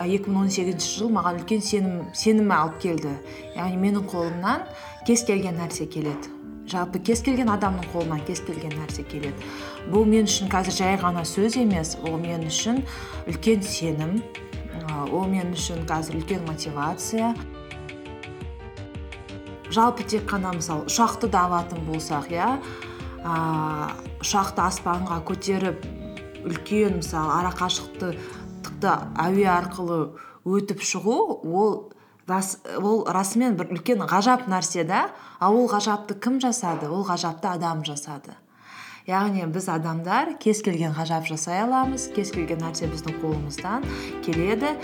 екі мың он сегізінші жыл маған үлкен сенім сенім алып келді. Яғни менің қолымнан кез келген нәрсе келеді. Жалпы кез келген адамның қолынан кез келген нәрсе келеді. Бұл мен үшін қазір жай ғана сөз емес ол мен үшін үлкен сенім ол мен үшін қазір үлкен мотивация. Жалпы тек қана мысалы ұшақты да алатын болсақ иә ұшақты аспанға көтеріп үлкен мысалы ара әуе арқылы өтіп шығу ол ол расымен бір үлкен ғажап нәрсе да. Ал ол ғажапты кім жасады? Ол ғажапты адам жасады. Яғни біз адамдар кез келген ғажап жасай аламыз кез келген нәрсе біздің қолымыздан келеді.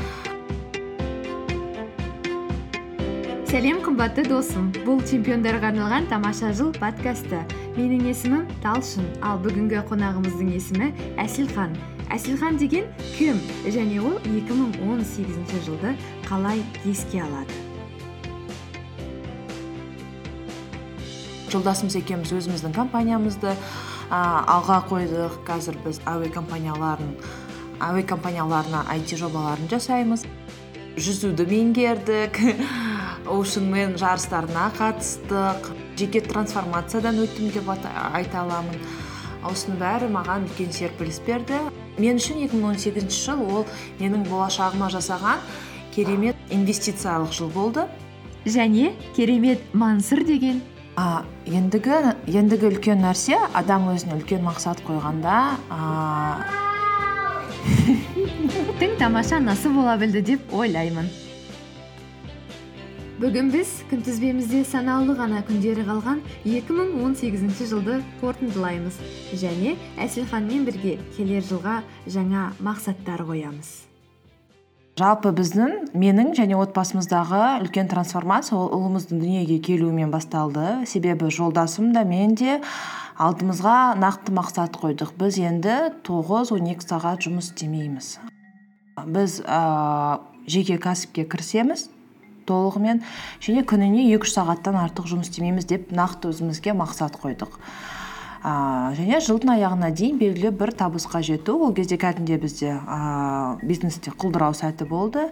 Сәлем қымбатты досым. Бұл чемпиондарға арналған тамаша жыл подкасты. Менің есімім талшын ал бүгінгі қонағымыздың есімі әсілхан. Әсілхан деген кім? Және ол 2018 жылды қалай еске алады? Жолдасымыз екеуміз өзіміздің компаниямызды алға қойдық. Қазір біз әуе әуе компанияларына IT жобаларын жасаймыз. Жүзуді меңгердік. Оушенмен жарыстарына қатыстық. Жеке трансформациядан өттім деп айта аламын. Осының бәрі маған үлкен серпіліс берді. Мен үшін 2018 жыл ол менің болашағыма жасаған керемет инвестициялық жыл болды. Және керемет мансыр деген. А, ендігі ендігі үлкен нәрсе адам өзіне үлкен мақсат қойғанда а... тың тамаша анасы бола білді деп ойлаймын. Бүгін біз күнтізбемізде санаулы ғана күндері қалған 2018 жылды қорытындылаймыз. Және әсілханмен бірге келер жылға жаңа мақсаттар қоямыз. Жалпы біздің менің және отбасымыздағы үлкен трансформация ол ұлымыздың дүниеге келуімен басталды. Себебі жолдасым да мен де алдымызға нақты мақсат қойдық. Біз енді тоғыз он екі сағат жұмыс істемейміз. Біз ә, жеке кәсіпке кірісеміз. Толығымен және күніне екі үш сағаттан артық жұмыс істемейміз деп нақты өзімізге мақсат қойдық. Ә, және жылдың аяғына дейін белгілі бір табысқа жету ол кезде кәдімгідей бізде ә, бизнесте құлдырау сәті болды.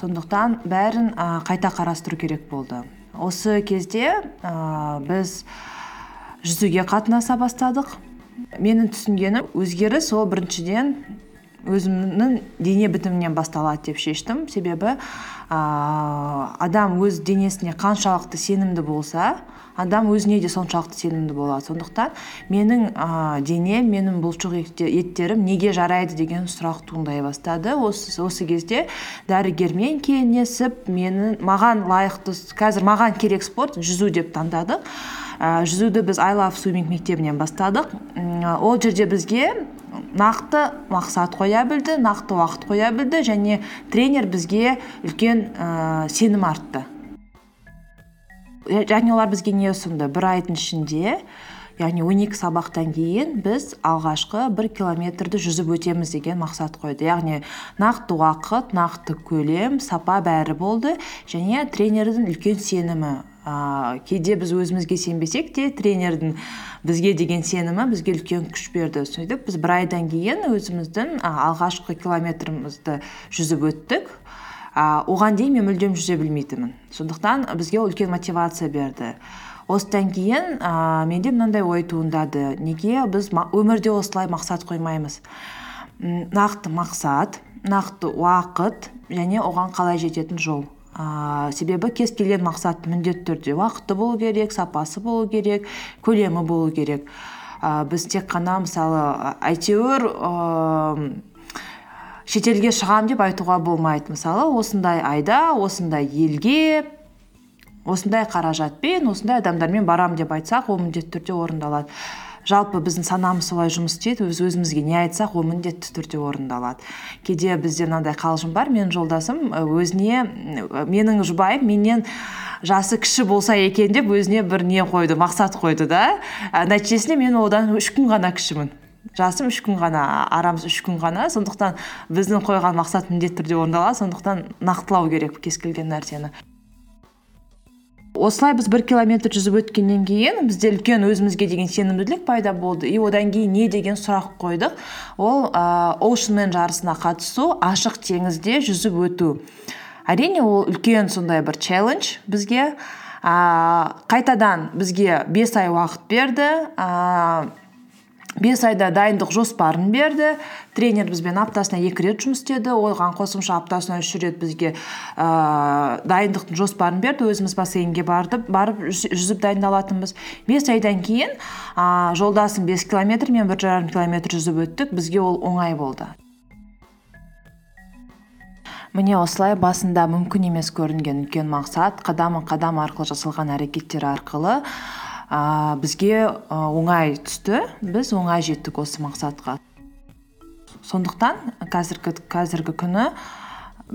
Сондықтан бәрін ә, қайта қарастыру керек болды. Осы кезде ә, біз жүзуге қатынаса бастадық. Менің түсінгенім өзгеріс ол біріншіден өзімнің дене бітімімнен басталады деп шештім. Себебі адам өз денесіне қаншалықты сенімді болса адам өзіне де соншалықты сенімді болады. Сондықтан менің ә, денем менің бұлшық еттерім неге жарайды деген сұрақ туындай бастады. Осы, осы кезде дәрігермен кеңесіп менің маған лайықты қазір маған керек спорт жүзу деп таңдадық. Ә, жүзуді біз ай лав свиминг мектебінен бастадық. Ол жерде бізге нақты мақсат қоя білді нақты уақыт қоя білді және тренер бізге үлкен ә, сенім артты. Және олар бізге не ұсынды? Бір айдың ішінде яғни он екі сабақтан кейін біз алғашқы бір километрді жүзіп өтеміз деген мақсат қойды. Яғни нақты уақыт нақты көлем сапа бәрі болды және тренердің үлкен сенімі ыыы кейде біз өзімізге сенбесек те тренердің бізге деген сенімі бізге үлкен күш берді сөйтіп біз бір айдан кейін өзіміздің алғашқы километрімізді жүзіп өттік. А, оған дейін мен мүлдем жүзе білмейтінмін. Сондықтан бізге үлкен мотивация берді. Осыдан кейін ә, менде мынандай ой туындады. Неге біз өмірде осылай мақсат қоймаймыз? Нақты мақсат нақты уақыт және оған қалай жететін жол. Ә, себебі кез келген мақсат міндетті түрде уақыты болу керек сапасы болу керек көлемі болу керек. Ә, біз тек қана мысалы әйтеуір шетелге шығамын деп айтуға болмайды. Мысалы осындай айда осындай елге осындай қаражатпен осындай адамдармен барамын деп айтсақ ол міндетті түрде орындалады. Жалпы біздің санамыз солай жұмыс істейді өз өзімізге не айтсақ ол міндетті түрде орындалады. Кейде бізде мынандай қалжың бар менің жолдасым өзіне менің жұбайым менен жасы кіші болса екен деп өзіне бір не қойды мақсат қойды да. Нәтижесінде мен одан үш күн ғана кішімін. Жасым үш күн ғана арамыз үш күн ғана. Сондықтан біздің қойған мақсат міндетті түрде орындалады сондықтан нақтылау керек кез келген нәрсені. Осылай біз бір километр жүзіп өткеннен кейін бізде үлкен өзімізге деген сенімділік пайда болды. И одан кейін не деген сұрақ қойдық? Ол ыыы оушенмен жарысына қатысу ашық теңізде жүзіп өту. Әрине ол үлкен сондай бір челлендж бізге. Ііі қайтадан бізге бес ай уақыт берді. Ііі бес айда дайындық жоспарын берді. Тренер бізбен аптасына екі рет жұмыс істеді. Оған қосымша аптасына үш рет бізге ііі дайындықтың жоспарын берді. Өзіміз бассейнге бардып, барып жүзіп дайындалатынбыз. Бес айдан кейін ііі жолдасым бес километр мен бір жарым километр жүзіп өттік. Бізге ол оңай болды. Міне осылай басында мүмкін емес көрінген үлкен мақсат қадам қадам арқылы жасалған әрекеттер арқылы ә, бізге оңай түсті. Біз оңай жеттік осы мақсатқа. Сондықтан қазіргі, қазіргі күні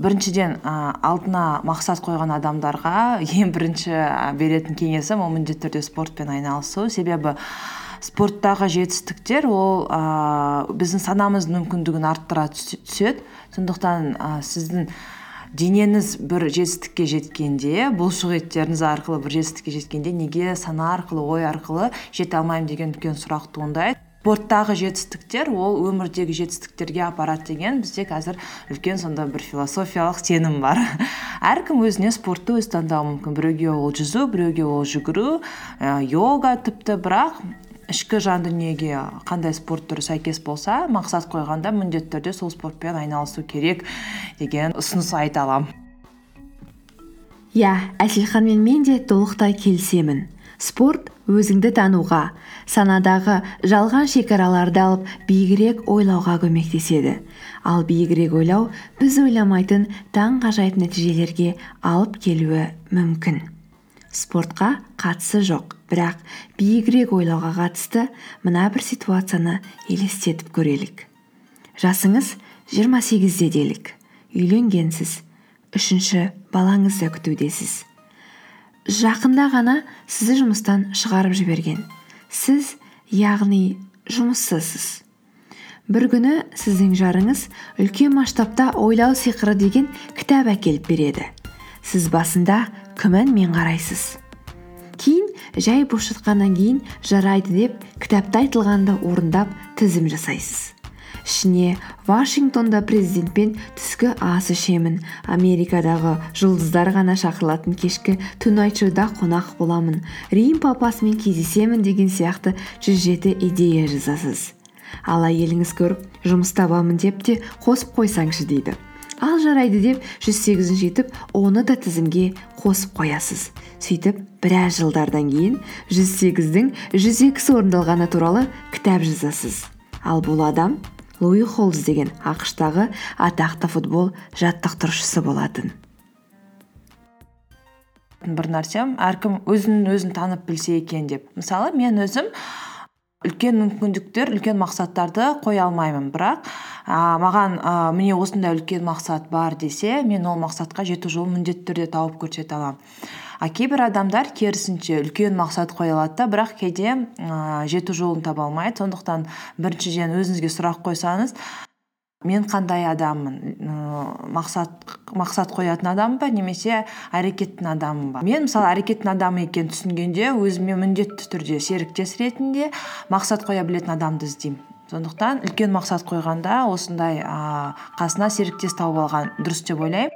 біріншіден ә, алдына мақсат қойған адамдарға ең бірінші беретін кеңесім ол міндетті түрде спортпен айналысу. Себебі спорттағы жетістіктер ол ә, біздің санамыздың мүмкіндігін арттыра түседі. Сондықтан ә, сіздің денеңіз бір жетістікке жеткенде бұлшық еттеріңіз арқылы бір жетістікке жеткенде неге сана арқылы ой арқылы жете алмаймын деген үлкен сұрақ туындайды. Спорттағы жетістіктер ол өмірдегі жетістіктерге апарады деген бізде қазір үлкен сондай бір философиялық сенім бар. Әркім өзіне спортты өзі таңдауы мүмкін. Біреуге ол жүзу біреуге ол жүгіру ә, йога тіпті бірақ ішкі жан дүниеге қандай спорт түрі сәйкес болса мақсат қойғанда міндетті түрде сол спортпен айналысу керек деген ұсыныс айта аламын. Иә әселханмен мен де толықтай келісемін. Спорт өзіңді тануға санадағы жалған шекараларды алып биігірек ойлауға көмектеседі. Ал биігірек ойлау біз ойламайтын таңғажайып нәтижелерге алып келуі мүмкін. Спортқа қатысы жоқ. Бірақ биігірек ойлауға қатысты мына бір ситуацияны елестетіп көрелік. Жасыңыз 28-де делік. Үйленгенсіз үшінші балаңызды күтудесіз. Жақында ғана сізді жұмыстан шығарып жіберген. Сіз яғни жұмыссызсыз. Бір күні сіздің жарыңыз үлкен масштабта ойлау сиқыры деген кітап әкеліп береді. Сіз басында күмәнмен қарайсыз. Кейін жай бос жатқаннан кейін жарайды деп кітапта айтылғанды орындап тізім жасайсыз. Ішіне вашингтонда президентпен түскі ас ішемін америкадағы жұлдыздар ғана шақырылатын кешкі тунайт шоуда қонақ боламын. Рим папасымен кездесемін деген сияқты жүз жеті идея жазасыз. Ал әйеліңіз көріп жұмыс табамын деп те қосып қойсаңшы дейді. Ал жарайды деп жүз сегізінші етіп оны да тізімге қосып қоясыз. Сөйтіп біраз жылдардан кейін жүз сегіздің жүз екісі орындалғаны туралы кітап жазасыз. Ал бұл адам луи холлс деген ақш тағы атақты футбол жаттықтырушысы болатын. Бір нәрсем әркім өзін өзін танып білсе екен деп. Мысалы мен өзім үлкен мүмкіндіктер үлкен мақсаттарды қоя алмаймын. Бірақ ә, маған ә, міне осындай үлкен мақсат бар десе мен ол мақсатқа жету жолын міндетті түрде тауып көрсете аламын. А кейбір адамдар керісінше үлкен мақсат қоя алады да бірақ кейде ә, жету жолын таба алмайды. Сондықтан біріншіден өзіңізге сұрақ қойсаңыз мен қандай адаммын? Мақсат мақсат қоятын адаммын ба немесе әрекеттің адаммын ба? Мен мысалы әрекеттің адамы екенін түсінгенде өзіме міндетті түрде серіктес ретінде мақсат қоя білетін адамды іздеймін. Сондықтан үлкен мақсат қойғанда осындай ыыы қасына серіктес тауып алған дұрыс деп ойлаймын.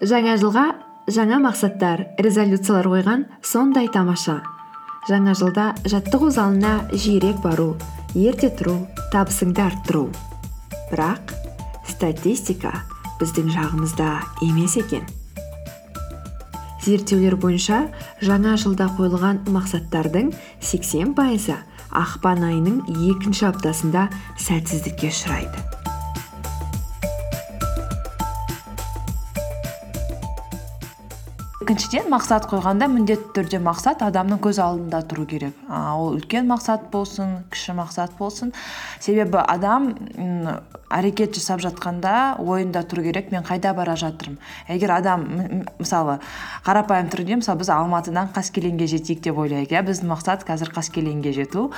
Жаңа жылға жаңа мақсаттар резолюциялар қойған сондай тамаша. Жаңа жылда жаттығу залына жиірек бару. Ерте тұру табысыңды арттыру бірақ статистика біздің жағымызда емес екен. Зерттеулер бойынша жаңа жылда қойылған мақсаттардың 80 пайызы ақпан айының екінші аптасында сәтсіздікке ұшырайды. Екіншіден мақсат қойғанда міндетті түрде мақсат адамның көз алдында тұру керек. Ол үлкен мақсат болсын кіші мақсат болсын. Себебі адам әрекет жасап жатқанда ойында тұру керек мен қайда бара жатырмын? Егер адам мысалы қарапайым түрде мысалы біз алматыдан қаскелеңге жетейік деп ойлайық иә? Біздің мақсат қазір қаскелеңге жету.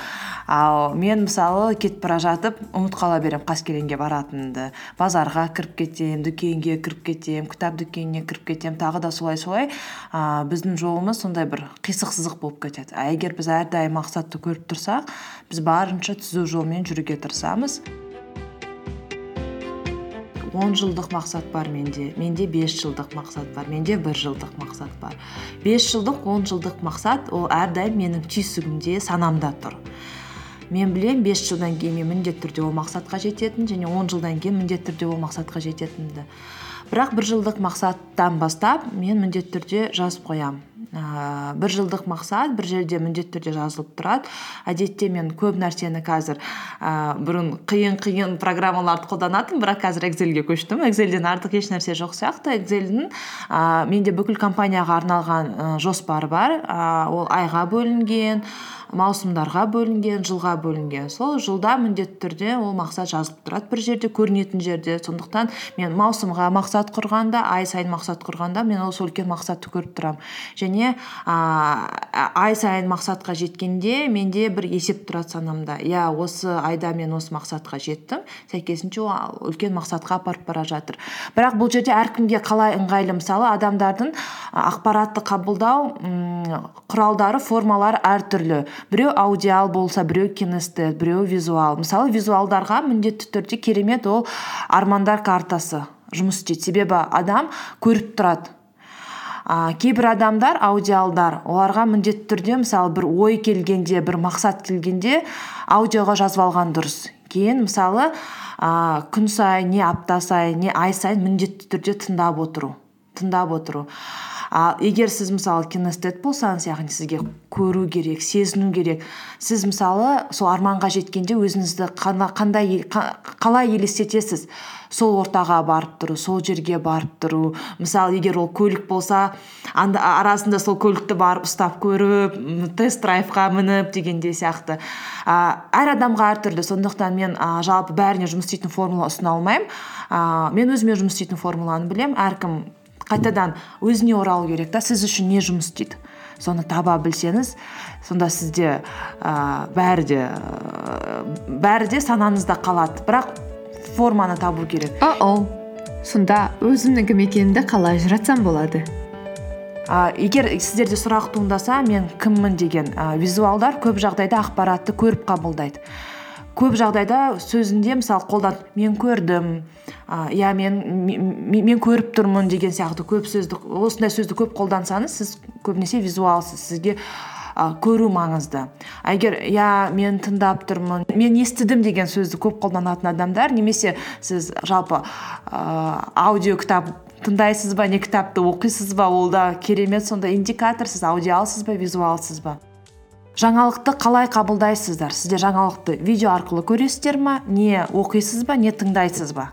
Ал мен мысалы кетіп бара жатып ұмытып қала беремін қаскелеңге баратынымды. Базарға кіріп кетемін дүкенге кіріп кетемін кітап дүкеніне кіріп кетемін тағы да солай солай. Ыыы біздің жолымыз сондай бір қисық сызық болып кетеді. А егер біз әрдайым мақсатты көріп тұрсақ біз барынша түзу жолмен жүруге тырысамыз. Он жылдық мақсат бар менде менде бес жылдық мақсат бар менде бір жылдық мақсат бар. Бес жылдық он жылдық мақсат ол әрдайым менің түйсігімде санамда тұр. Мен білемін бес жылдан кейін мен міндетті түрде ол мақсатқа жететін және он жылдан кейін міндетті түрде ол мақсатқа жететінімді. Бірақ бір жылдық мақсаттан бастап мен міндетті түрде жазып қоямын. Ііі бір жылдық мақсат бір жерде міндетті түрде жазылып тұрады. Әдетте мен көп нәрсені қазір ііі бұрын қиын қиын программаларды қолданатынмын бірақ қазір экзельге көштім. Экзельден артық еш нәрсе жоқ сияқты. Экзельдің ііі менде бүкіл компанияға арналған і жоспар бар. Ііі ол айға бөлінген маусымдарға бөлінген жылға бөлінген. Сол жылда міндетті түрде ол мақсат жазылып тұрады. Бір жерде көрінетін жерде. Сондықтан мен маусымға мақсат құрғанда ай сайын мақсат құрғанда мен осы үлкен мақсатты көріп тұрамын. Және және ай сайын мақсатқа жеткенде менде бір есеп тұрады санамда. Иә осы айда мен осы мақсатқа жеттім. Сәйкесінше ол үлкен мақсатқа апарып бара жатыр. Бірақ бұл жерде әркімге қалай ыңғайлы? Мысалы адамдардың ақпаратты қабылдау құралдары формалары әртүрлі. Біреу аудиал болса біреу кинестет біреу визуал. Мысалы визуалдарға міндетті түрде керемет ол армандар картасы жұмыс істейді. Себебі адам көріп тұрады. А, кейбір адамдар аудиалдар оларға міндетті түрде мысалы бір ой келгенде бір мақсат келгенде аудиоға жазып алған дұрыс. Кейін мысалы а, күн сайын не апта сайын не ай сайын міндетті түрде тыңдап отыру тыңдап отыру. Ал егер сіз мысалы кинестет болсаңыз яғни сізге көру керек сезіну керек сіз мысалы сол арманға жеткенде өзіңізді қандай қалай елестетесіз? Сол ортаға барып тұру сол жерге барып тұру. Мысалы егер ол көлік болса арасында сол көлікті барып ұстап көріп тест драйвқа мініп дегендей сияқты. Ә, әр адамға әртүрлі. Сондықтан мен ә, жалпы бәріне жұмыс істейтін формула ұсына алмаймын. Ә, мен өзіме жұмыс істейтін формуланы білемін. Әркім қайтадан өзіне оралу керек та сіз үшін не жұмыс істейді? Соны таба білсеңіз сонда сізде ә, бәрі де ә, бәрі де санаңызда қалады. Бірақ форманы табу керек. Оу сонда өзімнің кім екенімді қалай ажыратсам болады? А, егер сіздерде сұрақ туындаса мен кіммін деген а, визуалдар көп жағдайда ақпаратты көріп қабылдайды. Көп жағдайда сөзінде мысалы қолдан мен көрдім иә мен, мен, көріп тұрмын деген сияқты көп сөзді осындай сөзді көп қолдансаңыз сіз көбінесе визуалсыз сізге ә, көру маңызды. Егер иә мен тыңдап тұрмын мен естідім деген сөзді көп қолданатын адамдар немесе сіз жалпы ә, аудио кітап тыңдайсыз ба не кітапты оқисыз ба ол да керемет сондай индикатор сіз аудиалсыз ба визуалсыз ба? Жаңалықты қалай қабылдайсыздар? Сіздер жаңалықты видео арқылы көресіздер ма? Не оқисыз ба не тыңдайсыз ба?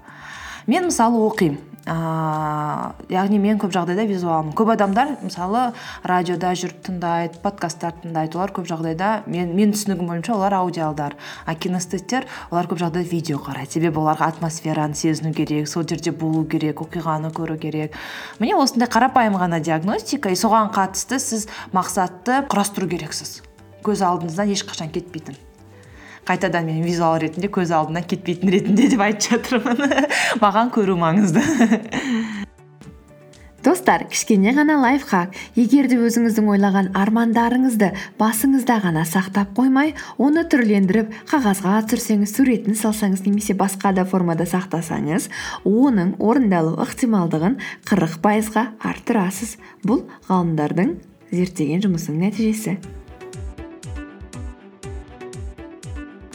Мен мысалы оқимын. Ііі яғни мен көп жағдайда визуалмын. Көп адамдар мысалы радиода жүріп тыңдайды подкасттар тыңдайды. Олар көп жағдайда мен менің түсінігім бойынша олар аудиалдар. А кинестеттер олар көп жағдайда видео қарайды. Себебі оларға атмосфераны сезіну керек сол жерде болу керек оқиғаны көру керек. Міне осындай қарапайым ғана диагностика. И соған қатысты сіз мақсатты құрастыру керексіз. Көз алдыңыздан ешқашан кетпейтін. Қайтадан мен визуал ретінде көз алдымнан кетпейтін ретінде деп айтып жатырмын. Маған көру маңызды. Достар кішкене ғана лайфхак. Егер де өзіңіздің ойлаған армандарыңызды басыңызда ғана сақтап қоймай оны түрлендіріп қағазға түсірсеңіз суретін салсаңыз немесе басқа да формада сақтасаңыз оның орындалу ықтималдығын қырық пайызға арттырасыз. Бұл ғалымдардың зерттеген жұмысының нәтижесі.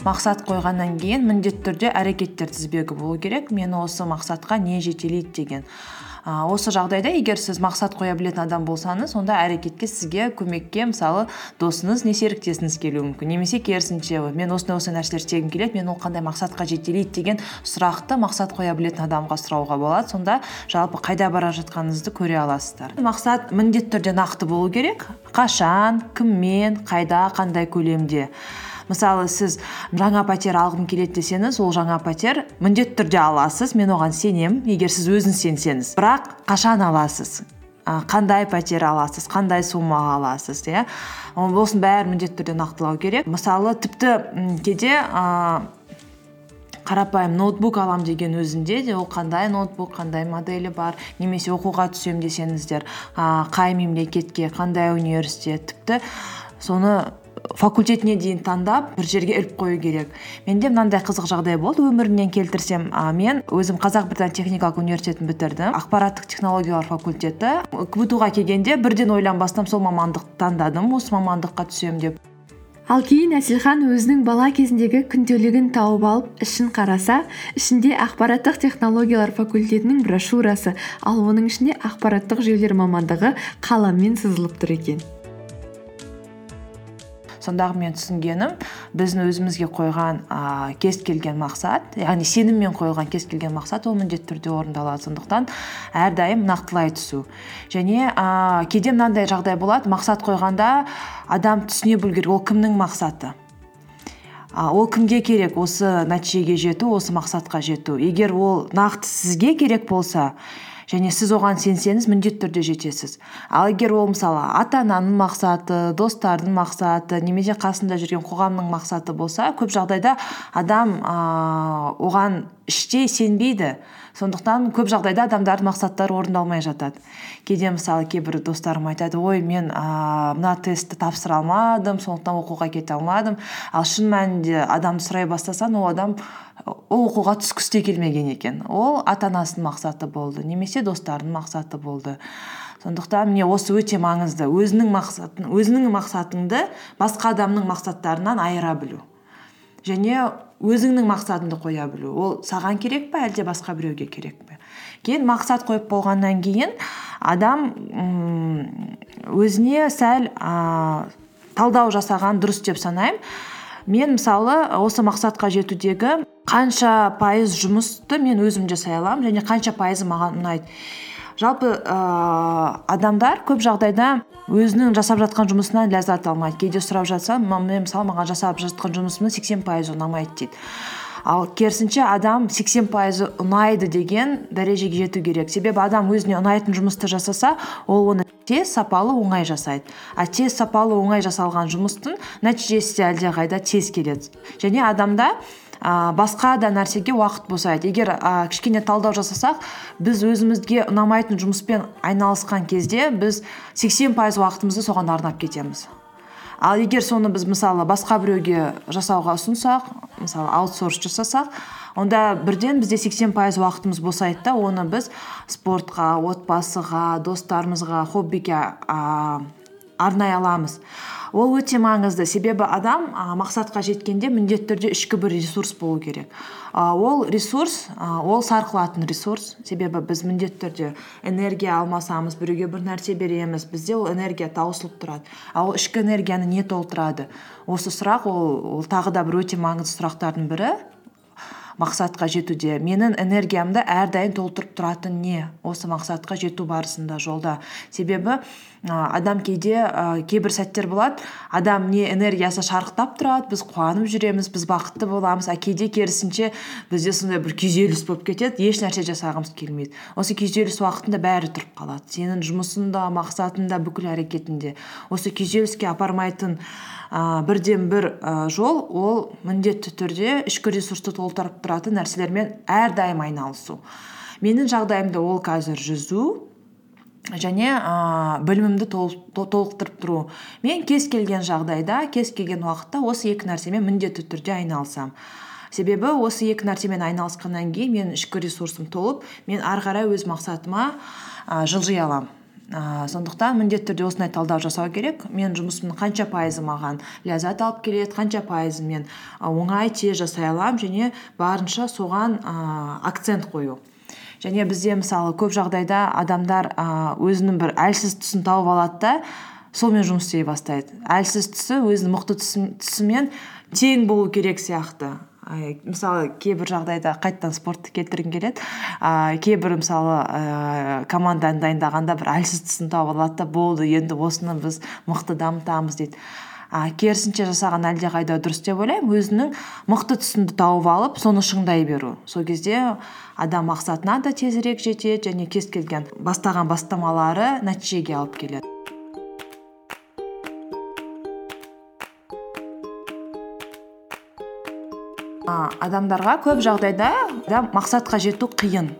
Мақсат қойғаннан кейін міндетті түрде әрекеттер тізбегі болу керек. Мені осы мақсатқа не жетелейді деген. А, осы жағдайда егер сіз мақсат қоя білетін адам болсаңыз онда әрекетке сізге көмекке мысалы досыңыз не серіктесіңіз келуі мүмкін. Немесе керісінше мен осындай осындай нәрселер істегім келеді мен ол қандай мақсатқа жетелейді? деген сұрақты мақсат қоя білетін адамға сұрауға болады. Сонда жалпы қайда бара жатқаныңызды көре аласыздар. Мақсат міндетті түрде нақты болу керек. Қашан кіммен қайда қандай көлемде? Мысалы сіз жаңа пәтер алғым келеді десеңіз ол жаңа пәтер міндетті түрде аласыз. Мен оған сенемін егер сіз өзіңіз сенсеңіз. Бірақ қашан аласыз? Қандай пәтер аласыз? Қандай суммаға аласыз иә? Осының бәрін міндетті түрде нақтылау керек. Мысалы тіпті м, кейде қарапайым ноутбук алам деген өзінде де ол қандай ноутбук қандай моделі бар немесе оқуға түсем десеңіздер а, қай мемлекетке қандай университет тіпті соны факультетіне дейін таңдап бір жерге іліп қою керек. Менде мынандай қызық жағдай болды өмірімнен келтірсем. А, мен өзім қазақ британ техникалық университетін бітірдім. Ақпараттық технологиялар факультеті. Кбту ға келгенде бірден ойланбастан сол мамандықты таңдадым осы мамандыққа түсемін деп. Ал кейін әселхан өзінің бала кезіндегі күнделігін тауып алып ішін қараса ішінде ақпараттық технологиялар факультетінің брошюрасы ал оның ішінде ақпараттық жүйелер мамандығы қаламмен сызылып тұр екен. Сондағы мен түсінгенім біздің өзімізге қойған а, кез келген мақсат яғни сеніммен қойылған кез келген мақсат ол міндетті түрде орындалады. Сондықтан әрдайым нақтылай түсу. Және а, кейде мынандай жағдай болады мақсат қойғанда адам түсіне білу керек ол кімнің мақсаты? А, ол кімге керек? Осы нәтижеге жету осы мақсатқа жету. Егер ол нақты сізге керек болса және сіз оған сенсеңіз міндетті түрде жетесіз. Ал егер ол мысалы ата ананың мақсаты достардың мақсаты немесе қасында жүрген қоғамның мақсаты болса көп жағдайда адам ыыы оған іштей сенбейді. Сондықтан көп жағдайда адамдардың мақсаттары орындалмай жатады. Кейде мысалы кейбір достарым айтады ой мен ііі мына тестті тапсыра алмадым сондықтан оқуға кете алмадым ал шын мәнінде адамды сұрай бастасаң ол адам ол оқуға түскісі де келмеген екен. Ол ата анасының мақсаты болды немесе достарының мақсаты болды. Сондықтан міне осы өте маңызды. Өзінің мақсатын өзіңнің мақсатыңды басқа адамның мақсаттарынан айыра білу. Және өзіңнің мақсатыңды қоя білу. Ол саған керек пе әлде басқа біреуге керек пе кейін мақсат қойып болғаннан кейін адам өзіне сәл талдау жасаған дұрыс деп санаймын. Мен мысалы осы мақсатқа жетудегі қанша пайыз жұмысты мен өзім жасай аламын және қанша пайызы маған ұнайды. Жалпы ііі адамдар көп жағдайда өзінің жасап жатқан жұмысынан ләззат алмайды. Кейде сұрап жатсам мен мысалы маған жасап жатқан жұмысымның сексен пайызы ұнамайды дейді. Ал керісінше адам сексен пайызы ұнайды деген дәрежеге жету керек. Себебі адам өзіне ұнайтын жұмысты жасаса ол оны тез сапалы оңай жасайды. А тез сапалы оңай жасалған жұмыстың нәтижесі де әлдеқайда тез келеді. Және адамда ә, басқа да нәрсеге уақыт босайды. Егер ә, кішкене талдау жасасақ біз өзімізге ұнамайтын жұмыспен айналысқан кезде біз сексен пайыз уақытымызды соған арнап кетеміз. Ал егер соны біз мысалы басқа біреуге жасауға ұсынсақ мысалы аутсорс жасасақ онда бірден бізде сексен пайыз уақытымыз босайды да оны біз спортқа отбасыға достарымызға хоббиге арнай аламыз. Ол өте маңызды. Себебі адам а, мақсатқа жеткенде міндетті түрде ішкі бір ресурс болу керек. А, ол ресурс а, ол сарқылатын ресурс. Себебі біз міндетті түрде энергия алмасамыз біреуге бір нәрсе береміз бізде ол энергия таусылып тұрады. Ал ол ішкі энергияны не толтырады? Осы сұрақ ол, ол тағы да бір өте маңызды сұрақтардың бірі. Мақсатқа жетуде. Менің энергиямды әрдайым толтырып тұратын не? Осы мақсатқа жету барысында жолда. Себебі адам кейде ә, кейбір сәттер болады адам не энергиясы шарықтап тұрады біз қуанып жүреміз біз бақытты боламыз а кейде керісінше бізде сондай бір күйзеліс болып кетеді еш нәрсе жасағымыз келмейді. Осы күйзеліс уақытында бәрі тұрып қалады. Сенің жұмысында мақсатында бүкіл әрекетінде осы күйзеліске апармайтын ә, бірден бір ә, жол ол міндетті түрде ішкі ресурсты толтырып тұратын нәрселермен әрдайым айналысу. Менің жағдайымда ол қазір жүзу және ә, білімімді толықтырып тұру. Мен кез келген жағдайда кез келген уақытта осы екі нәрсемен міндетті түрде айналысамын себебі осы екі нәрсемен айналысқаннан кейін менің ішкі ресурсым толып мен ары қарай өз мақсатыма ә, жылжи аламын. Ә, сондықтан міндетті түрде осындай талдау жасау керек. Мен жұмысымның қанша пайызы маған ләззат алып келеді қанша пайызын мен оңай тез жасай аламын және барынша соған ә, акцент қою. Және бізде мысалы көп жағдайда адамдар ііі өзінің бір әлсіз тұсын тауып алады да сонымен жұмыс істей бастайды. Әлсіз тұсы өзінің мықты тұсымен тең болу керек сияқты. Мысалы кейбір жағдайда қайтадан спортты келтіргім келеді. Ііі кейбір мысалы ііі команданы дайындағанда бір әлсіз тұсын тауып алады да болды енді осыны біз мықты дамытамыз дейді. А керісінше жасаған әлдеқайда дұрыс деп ойлаймын. Өзінің мықты тұсыңды тауып алып соны шыңдай беру. Сол кезде адам мақсатына да тезірек жетеді және кез келген бастаған бастамалары нәтижеге алып келеді. Адамдарға көп жағдайда мақсатқа жету қиын.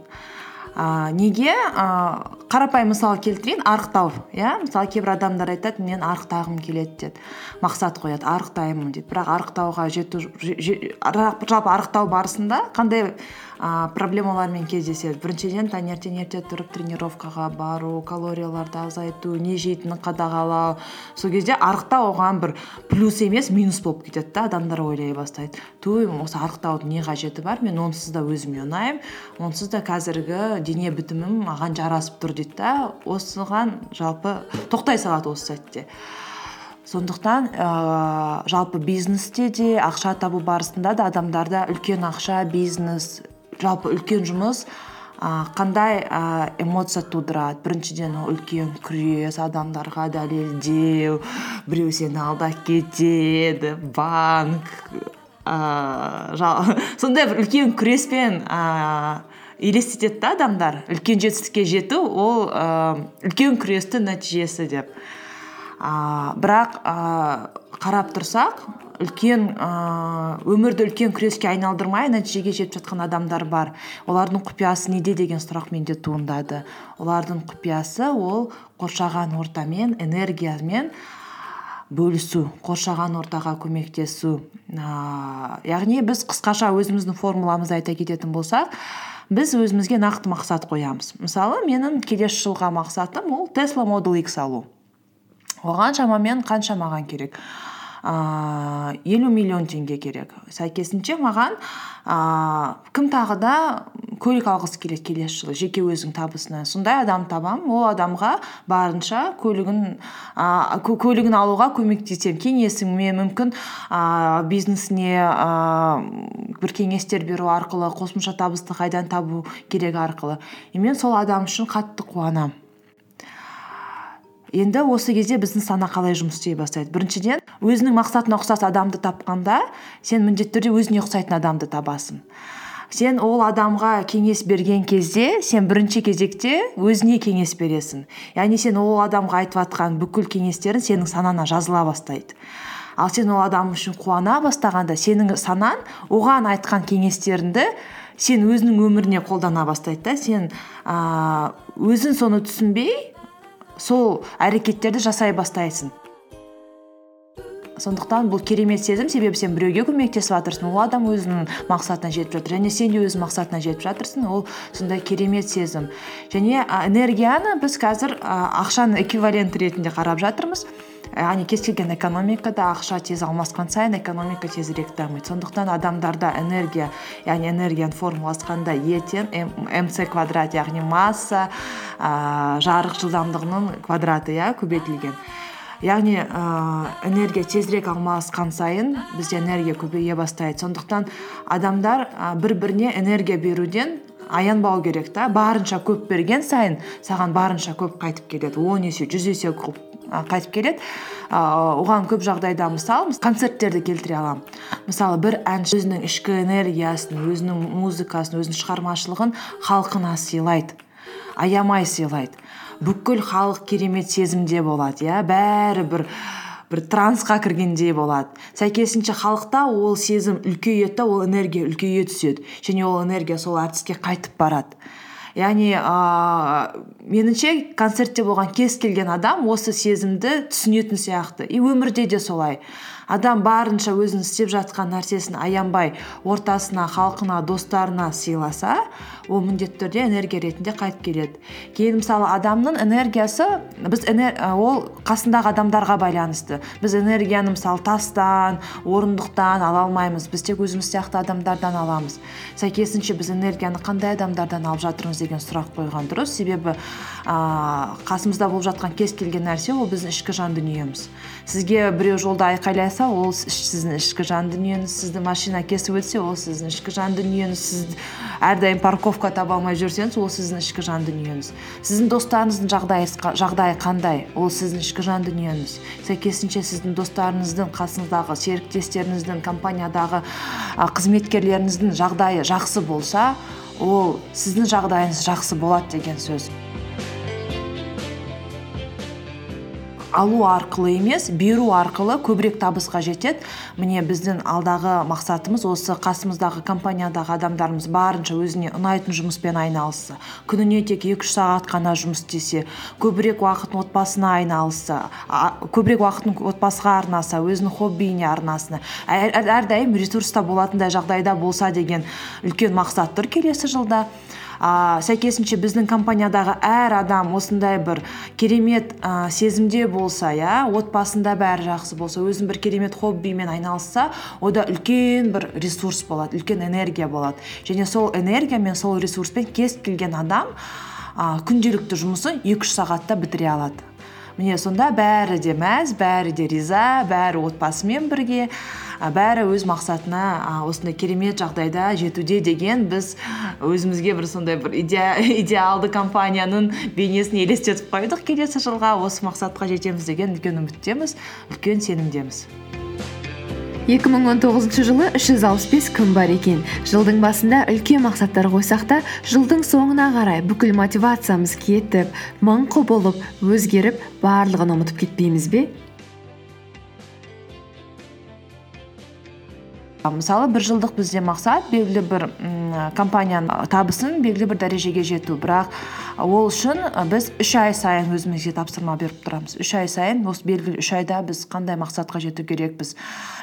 Ә, неге? Ә, қарапайым мысал келтірейін арықтау иә? Мысалы кейбір адамдар айтады мен арықтағым келеді деді мақсат қояды арықтаймын дейді бірақ арықтауға жету жалпы арықтау барысында қандай ә, проблемалармен кездеседі. Біріншіден таңертең ерте тұрып тренировкаға бару калорияларды азайту не жейтінін қадағалау. Сол кезде арықтау оған бір плюс емес минус болып кетеді да адамдар ойлай бастайды. Туй осы арықтаудың не қажеті бар? Мен онсыз да өзіме ұнаймын. Онсыз да қазіргі дене бітімім маған жарасып тұр дейді да. Осыған жалпы тоқтай салады осы сәтте. Сондықтан ә, жалпы бизнесте де ақша табу барысында да адамдарда үлкен ақша бизнес жалпы үлкен жұмыс. Ә, қандай ә, эмоция тудырады? Біріншіден ол үлкен күрес адамдарға дәлелдеу біреу сені алдап кетеді банк ә, сондай бір үлкен күреспен ә, елестетеді да адамдар. Үлкен жетістікке жету ол ә, үлкен күрестің нәтижесі деп. Ә, бірақ ә, қарап тұрсақ үлкен ыыы өмірді үлкен күреске айналдырмай нәтижеге жетіп жатқан адамдар бар. Олардың құпиясы неде деген сұрақ менде туындады. Олардың құпиясы ол қоршаған ортамен энергиямен бөлісу қоршаған ортаға көмектесу. Ыыы яғни біз қысқаша өзіміздің формуламызды айта кететін болсақ біз өзімізге нақты мақсат қоямыз. Мысалы менің келесі жылға мақсатым ол тесла Model X алу. Оған шамамен қанша маған керек? Елу миллион теңге керек. Сәйкесінше маған ыыы кім тағы да көлік алғысы келеді келесі жылы жеке өзінің табысынан сондай адам табамын ол адамға барынша көлігін ыыы көлігін алуға көмектесемін. Кеңесіңмен мүмкін ыыы бизнесіне ыыы бір кеңестер беру арқылы қосымша табысты қайдан табу керек арқылы. И мен сол адам үшін қатты қуанамын. Енді осы кезде біздің сана қалай жұмыс істей бастайды? Біріншіден өзінің мақсатына ұқсас адамды тапқанда сен міндетті түрде өзіне ұқсайтын адамды табасың. Сен ол адамға кеңес берген кезде сен бірінші кезекте өзіне кеңес бересің. Яғни сен ол адамға айтып жатқан бүкіл кеңестерін сенің санана жазыла бастайды. Ал сен ол адам үшін қуана бастағанда сенің санаң оған айтқан кеңестеріңді сен өзінің өміріне қолдана бастайды да сен ыыы өзің соны түсінбей сол әрекеттерді жасай бастайсың. Сондықтан бұл керемет сезім себебі сен біреуге көмектесіп жатырсың ол адам өзінің мақсатына жетіп жатыр және сен де өз мақсатына жетіп жатырсың ол сондай керемет сезім. Және энергияны біз қазір ақшаның эквиваленті ретінде қарап жатырмыз. Яғни кез келген экономикада ақша тез алмасқан сайын экономика тезірек дамиды сондықтан адамдарда энергия яғни энергияның формуласы қандай е тең мц квадрат яғни масса ііі жарық жылдамдығының квадраты иә көбейтілген. Яғни ііі энергия тезірек алмасқан сайын бізде энергия көбейе бастайды. Сондықтан адамдар бір біріне энергия беруден аянбау керек та. Барынша көп берген сайын саған барынша көп қайтып келеді. Он есе жүз есе көп қайтып келеді. Оған көп жағдайда мысал концерттерді келтіре аламын. Мысалы бір әнші өзінің ішкі энергиясын өзінің музыкасын өзінің шығармашылығын халқына сыйлайды. Аямай сыйлайды. Бүкіл халық керемет сезімде болады иә? Бәрі бір бір трансқа кіргендей болады. Сәйкесінше халықта ол сезім үлкейеді ол энергия үлкейе түседі. Және ол энергия сол әртіске қайтып барады. Яғни ыыы меніңше концертте болған кез келген адам осы сезімді түсінетін сияқты. И өмірде де солай. Адам барынша өзінің істеп жатқан нәрсесін аянбай ортасына халқына достарына сыйласа ол міндетті түрде энергия ретінде қайтып келеді. Кейін мысалы адамның энергиясы біз ол қасындағы адамдарға байланысты. Біз энергияны мысалы тастан орындықтан ала алмаймыз. Біз тек өзіміз сияқты адамдардан аламыз. Сәйкесінше біз энергияны қандай адамдардан алып жатырмыз деген сұрақ қойған дұрыс. Себебі ііі қасымызда болып жатқан кез келген нәрсе ол біздің ішкі жан дүниеміз. Сізге біреу жолда айқайлай жасаса ол сіздің ішкі жан дүниеңіз сізді машина кесіп өтсе ол сіздің ішкі жан дүниеңіз. Сіз әрдайым таба алмай жүрсеңіз ол сіздің ішкі жан дүниеңіз. Сіздің достарыңыздың жағдайы қандай? Ол сіздің ішкі жан дүниеңіз. Сәйкесінше сіздің достарыңыздың қасыңыздағы серіктестеріңіздің компаниядағы қызметкерлеріңіздің жағдайы жақсы болса ол сіздің жағдайыңыз жақсы болады деген сөз. Алу арқылы емес беру арқылы көбірек табысқа жетеді. Міне біздің алдағы мақсатымыз осы қасымыздағы компаниядағы адамдарымыз барынша өзіне ұнайтын жұмыспен айналысса күніне тек екі үш сағат қана жұмыс істесе көбірек уақытын отбасына айналысса көбірек уақытын отбасыға арнаса өзінің хоббиіне арнасын әрдайым ресурста болатындай жағдайда болса деген үлкен мақсат тұр келесі жылда. А, сәйкесінше біздің компаниядағы әр адам осындай бір керемет а, сезімде болса иә отбасында бәрі жақсы болса өзінің бір керемет хоббимен айналысса ода үлкен бір ресурс болады үлкен энергия болады. Және сол энергиямен сол ресурспен кез келген адам а, күнделікті жұмысын екі үш сағатта бітіре алады. Міне сонда бәрі де мәз бәрі де риза бәрі отбасымен бірге бәрі өз мақсатына осындай керемет жағдайда жетуде деген біз өзімізге бір сондай бір идеалды компанияның бейнесін елестетіп қойдық. Келесі жылға осы мақсатқа жетеміз деген үлкен үміттеміз үлкен сенімдеміз. Екі мың он тоғызыншы жылы үш жүз алпыс бес күн бар екен? Жылдың басында үлкен мақсаттар қойсақ та жылдың соңына қарай бүкіл мотивациямыз кетіп мың құбылып өзгеріп барлығын ұмытып кетпейміз бе? Мысалы бір жылдық бізде мақсат белгілі бір компанияның табысын белгілі бір дәрежеге жету. Бірақ ол үшін біз үш ай сайын өзімізге тапсырма беріп тұрамыз. Үш ай сайын осы белгілі үш айда біз қандай мақсатқа жету керекпіз?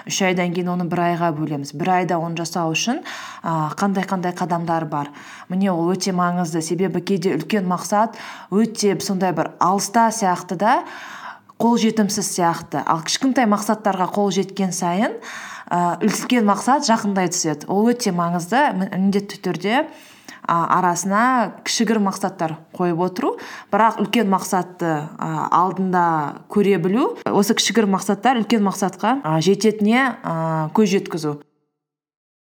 Үш айдан кейін оны бір айға бөлеміз. Бір айда оны жасау үшін қандай қандай қадамдар бар? Міне ол өте маңызды. Себебі кейде үлкен мақсат өте сондай бір алыста сияқты да қолжетімсіз сияқты. Ал кішкентай мақсаттарға қол жеткен сайын і үлкен мақсат жақындай түседі. Ол өте маңызды. Міндетті түрде а, арасына кішігірім мақсаттар қойып отыру. Бірақ үлкен мақсатты а, алдында көре білу осы кішігірім мақсаттар үлкен мақсатқа а, жететіне а, көз жеткізу.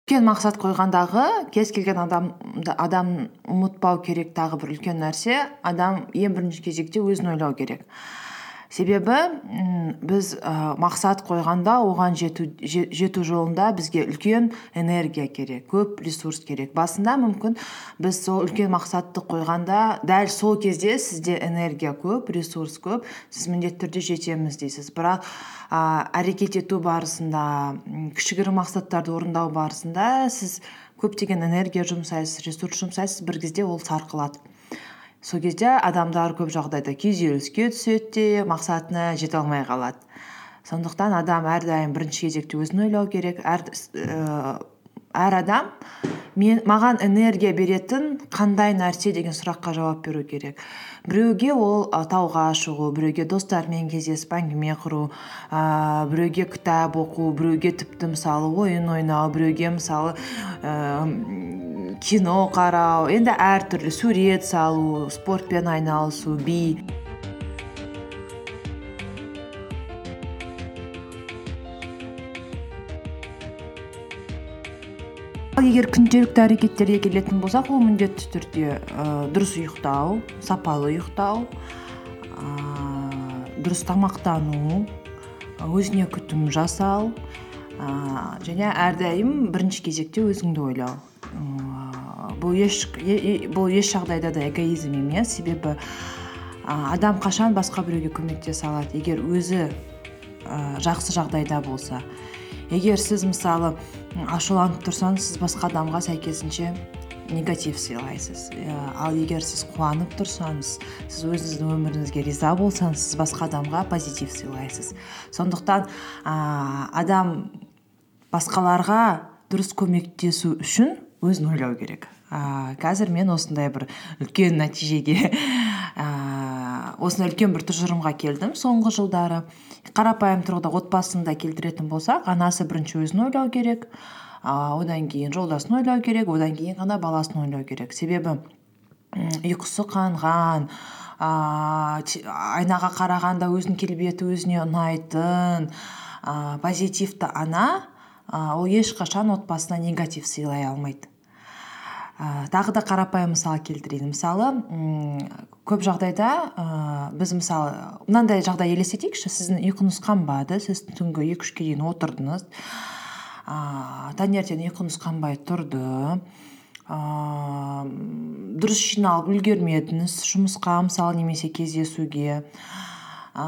Үлкен мақсат қойғандағы кез келген адам адам ұмытпау керек тағы бір үлкен нәрсе. Адам ең бірінші кезекте өзін ойлау керек. Себебі біз ә, мақсат қойғанда оған жету, жету жолында бізге үлкен энергия керек көп ресурс керек. Басында мүмкін біз сол үлкен мақсатты қойғанда дәл сол кезде сізде энергия көп ресурс көп сіз міндетті түрде жетеміз дейсіз. Бірақ ә, әрекет ету барысында кішігірім мақсаттарды орындау барысында сіз көптеген энергия жұмсайсыз ресурс жұмсайсыз бір кезде ол сарқылады. Сол кезде адамдар көп жағдайда күйзеліске түседі де мақсатына жете алмай қалады. Сондықтан адам әрдайым бірінші кезекте өзін ойлау керек. Әр, адам маған энергия беретін қандай нәрсе деген сұраққа жауап беру керек. Біреуге ол тауға шығу біреуге достарымен кездесіп әңгіме құру ә, біреуге кітап оқу біреуге тіпті мысалы ойын ойнау біреуге мысалы кино қарау енді әртүрлі сурет салу спортпен айналысу би. Егер күнделікті әрекеттерге келетін болсақ ол міндетті түрде ә, дұрыс ұйықтау сапалы ұйықтау ә, дұрыс тамақтану өзіне күтім жасау ә, және әрдайым бірінші кезекте өзіңді ойлау. Бұл еш бұл еш жағдайда да эгоизм емес. Себебі адам қашан басқа біреуге көмектесе алады? Егер өзі жақсы жағдайда болса егер сіз мысалы ашуланып тұрсаңыз сіз басқа адамға сәйкесінше негатив сыйлайсыз. Ал егер сіз қуанып тұрсаңыз сіз өзіңіздің өміріңізге риза болсаңыз сіз басқа адамға позитив сыйлайсыз. Сондықтан адам басқаларға дұрыс көмектесу үшін өзін ойлау керек. Ә, қазір мен осындай бір үлкен нәтижеге ә, осындай үлкен бір тұжырымға келдім соңғы жылдары. Қарапайым тұрғыда отбасын да келтіретін болсақ анасы бірінші өзін ойлау керек ә, одан кейін жолдасын ойлау керек одан кейін ғана баласын ойлау керек. Себебі ұйқысы қанған ә, айнаға қарағанда өзінің келбеті өзіне ұнайтын ә, позитивті ана ә, ол ешқашан отбасына негатив сыйлай алмайды. Ә, тағы да қарапайым мысал келтірейін. Мысалы көп жағдайда ә, біз мысалы мынандай жағдай елестетейікші сіздің ұйқыңыз қанбады сіз түнгі екі үшке дейін отырдыңыз. Ә, таңертең ұйқыңыз қанбай тұрды. Ә, дұрыс жиналып үлгермедіңіз жұмысқа мысалы немесе кездесуге. Ә,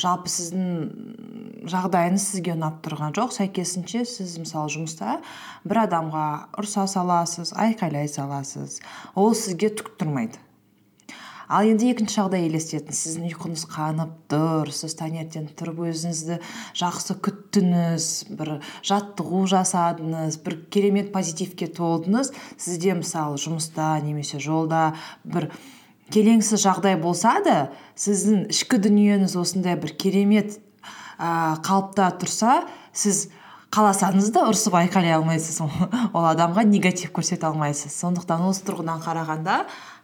жалпы сіздің жағдайыңыз сізге ұнап тұрған жоқ. Сәйкесінше сіз мысалы жұмыста бір адамға ұрса саласыз айқайлай саласыз ол сізге түк тұрмайды. Ал енді екінші жағдай елестетіңіз сіздің ұйқыңыз қанып тұр сіз таңертең тұрып өзіңізді жақсы күттіңіз бір жаттығу жасадыңыз бір керемет позитивке толдыңыз. Сізде мысалы жұмыста немесе жолда бір келеңсіз жағдай болса да сіздің ішкі дүниеңіз осындай бір керемет ә, қалыпта тұрса сіз қаласаңыз да ұрсып айқайлай алмайсыз. Ол адамға негатив көрсете алмайсыз. Сондықтан осы тұрғыдан қарағанда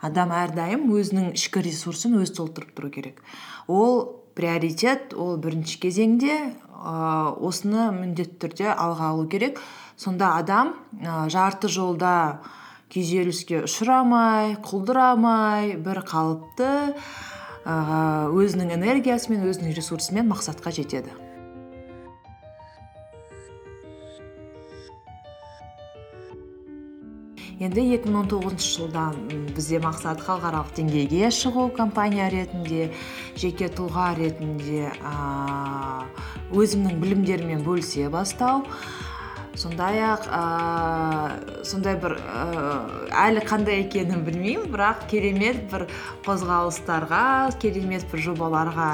адам әрдайым өзінің ішкі ресурсын өзі толтырып тұру керек. Ол приоритет ол бірінші кезеңде ә, осыны міндетті түрде алға алу керек. Сонда адам ә, жарты жолда күйзеліске ұшырамай құлдырамай бір қалыпты өзінің энергиясымен өзінің ресурсымен мақсатқа жетеді. Енді 2019 жылдан бізде мақсат халықаралық деңгейге шығу компания ретінде жеке тұлға ретінде өзімнің білімдеріммен бөлісе бастау. Сондай ақ сондай бір әлі қандай екенін білмеймін бірақ керемет бір қозғалыстарға керемет бір жобаларға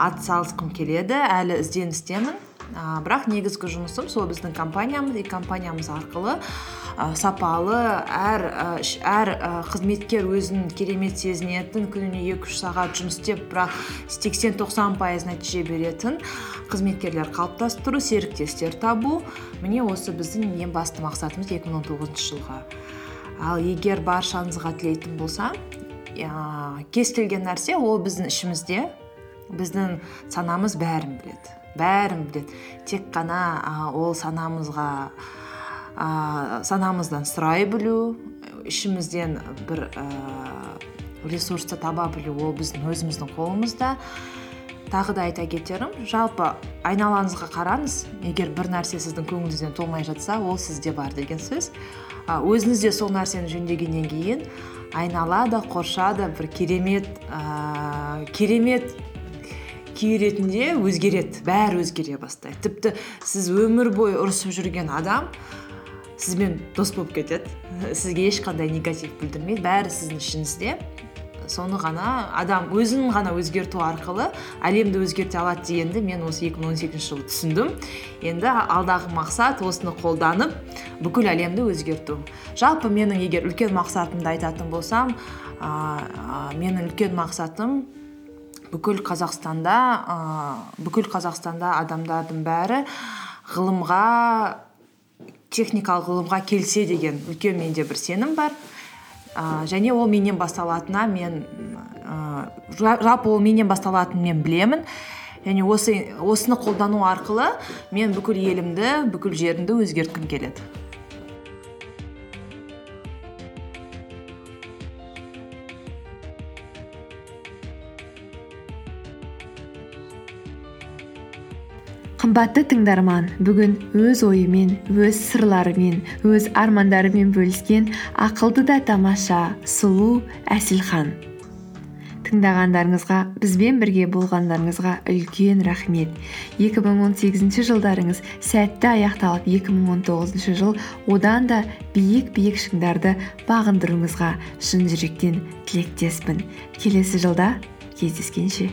атсалысқым келеді. Әлі ізденістемін. Ә, бірақ негізгі жұмысым сол біздің компаниямыз и компаниямыз арқылы ә, сапалы әр әр қызметкер өзін керемет сезінетін күніне екі үш сағат жұмыс істеп бірақ сексен тоқсан пайыз нәтиже беретін қызметкерлер қалыптастыру серіктестер табу міне осы біздің ең басты мақсатымыз 2019 жылға ал егер баршаңызға тілейтін болсам ә, кез келген нәрсе ол біздің ішімізде біздің санамыз бәрін біледі. Бәрін біледі. Тек қана ол санамызға ә, санамыздан сұрай білу ішімізден бір ә, ресурсты таба білу ол біздің өзіміздің қолымызда. Тағы да айта кетерім жалпы айналаңызға қараңыз егер бір нәрсе сіздің көңіліңізден толмай жатса ол сізде бар деген сөз. Өзіңіз де сол нәрсені жөндегеннен кейін айнала да қорша да бір керемет ә, керемет күй ретінде өзгереді бәрі өзгере бастайды. Тіпті сіз өмір бойы ұрысып жүрген адам сізбен дос болып кетеді. Сізге ешқандай негатив білдірмейді. Бәрі сіздің ішіңізде. Соны ғана адам өзін ғана өзгерту арқылы әлемді өзгерте алады дегенді мен осы 2018 жылы түсіндім. Енді алдағы мақсат осыны қолданып бүкіл әлемді өзгерту. Жалпы менің егер үлкен мақсатымды айтатын болсам ә, менің үлкен мақсатым бүкіл қазақстанда ә, бүкіл қазақстанда адамдардың бәрі ғылымға техникалық ғылымға келсе деген үлкен менде бір сенім бар. Ә, және ол менен басталатынына мен ә, жалпы ол менен басталатынын мен білемін. Және осы, осыны қолдану арқылы мен бүкіл елімді бүкіл жерімді өзгерткім келеді. Қымбатты тыңдарман бүгін өз ойымен өз сырларымен өз армандарымен бөліскен ақылды да тамаша сұлу әсілхан. Тыңдағандарыңызға бізбен бірге болғандарыңызға үлкен рахмет. 2018 жылдарыңыз сәтті аяқталып 2019 жыл одан да биік биік шыңдарды бағындыруыңызға шын жүректен тілектеспін. Келесі жылда кездескенше.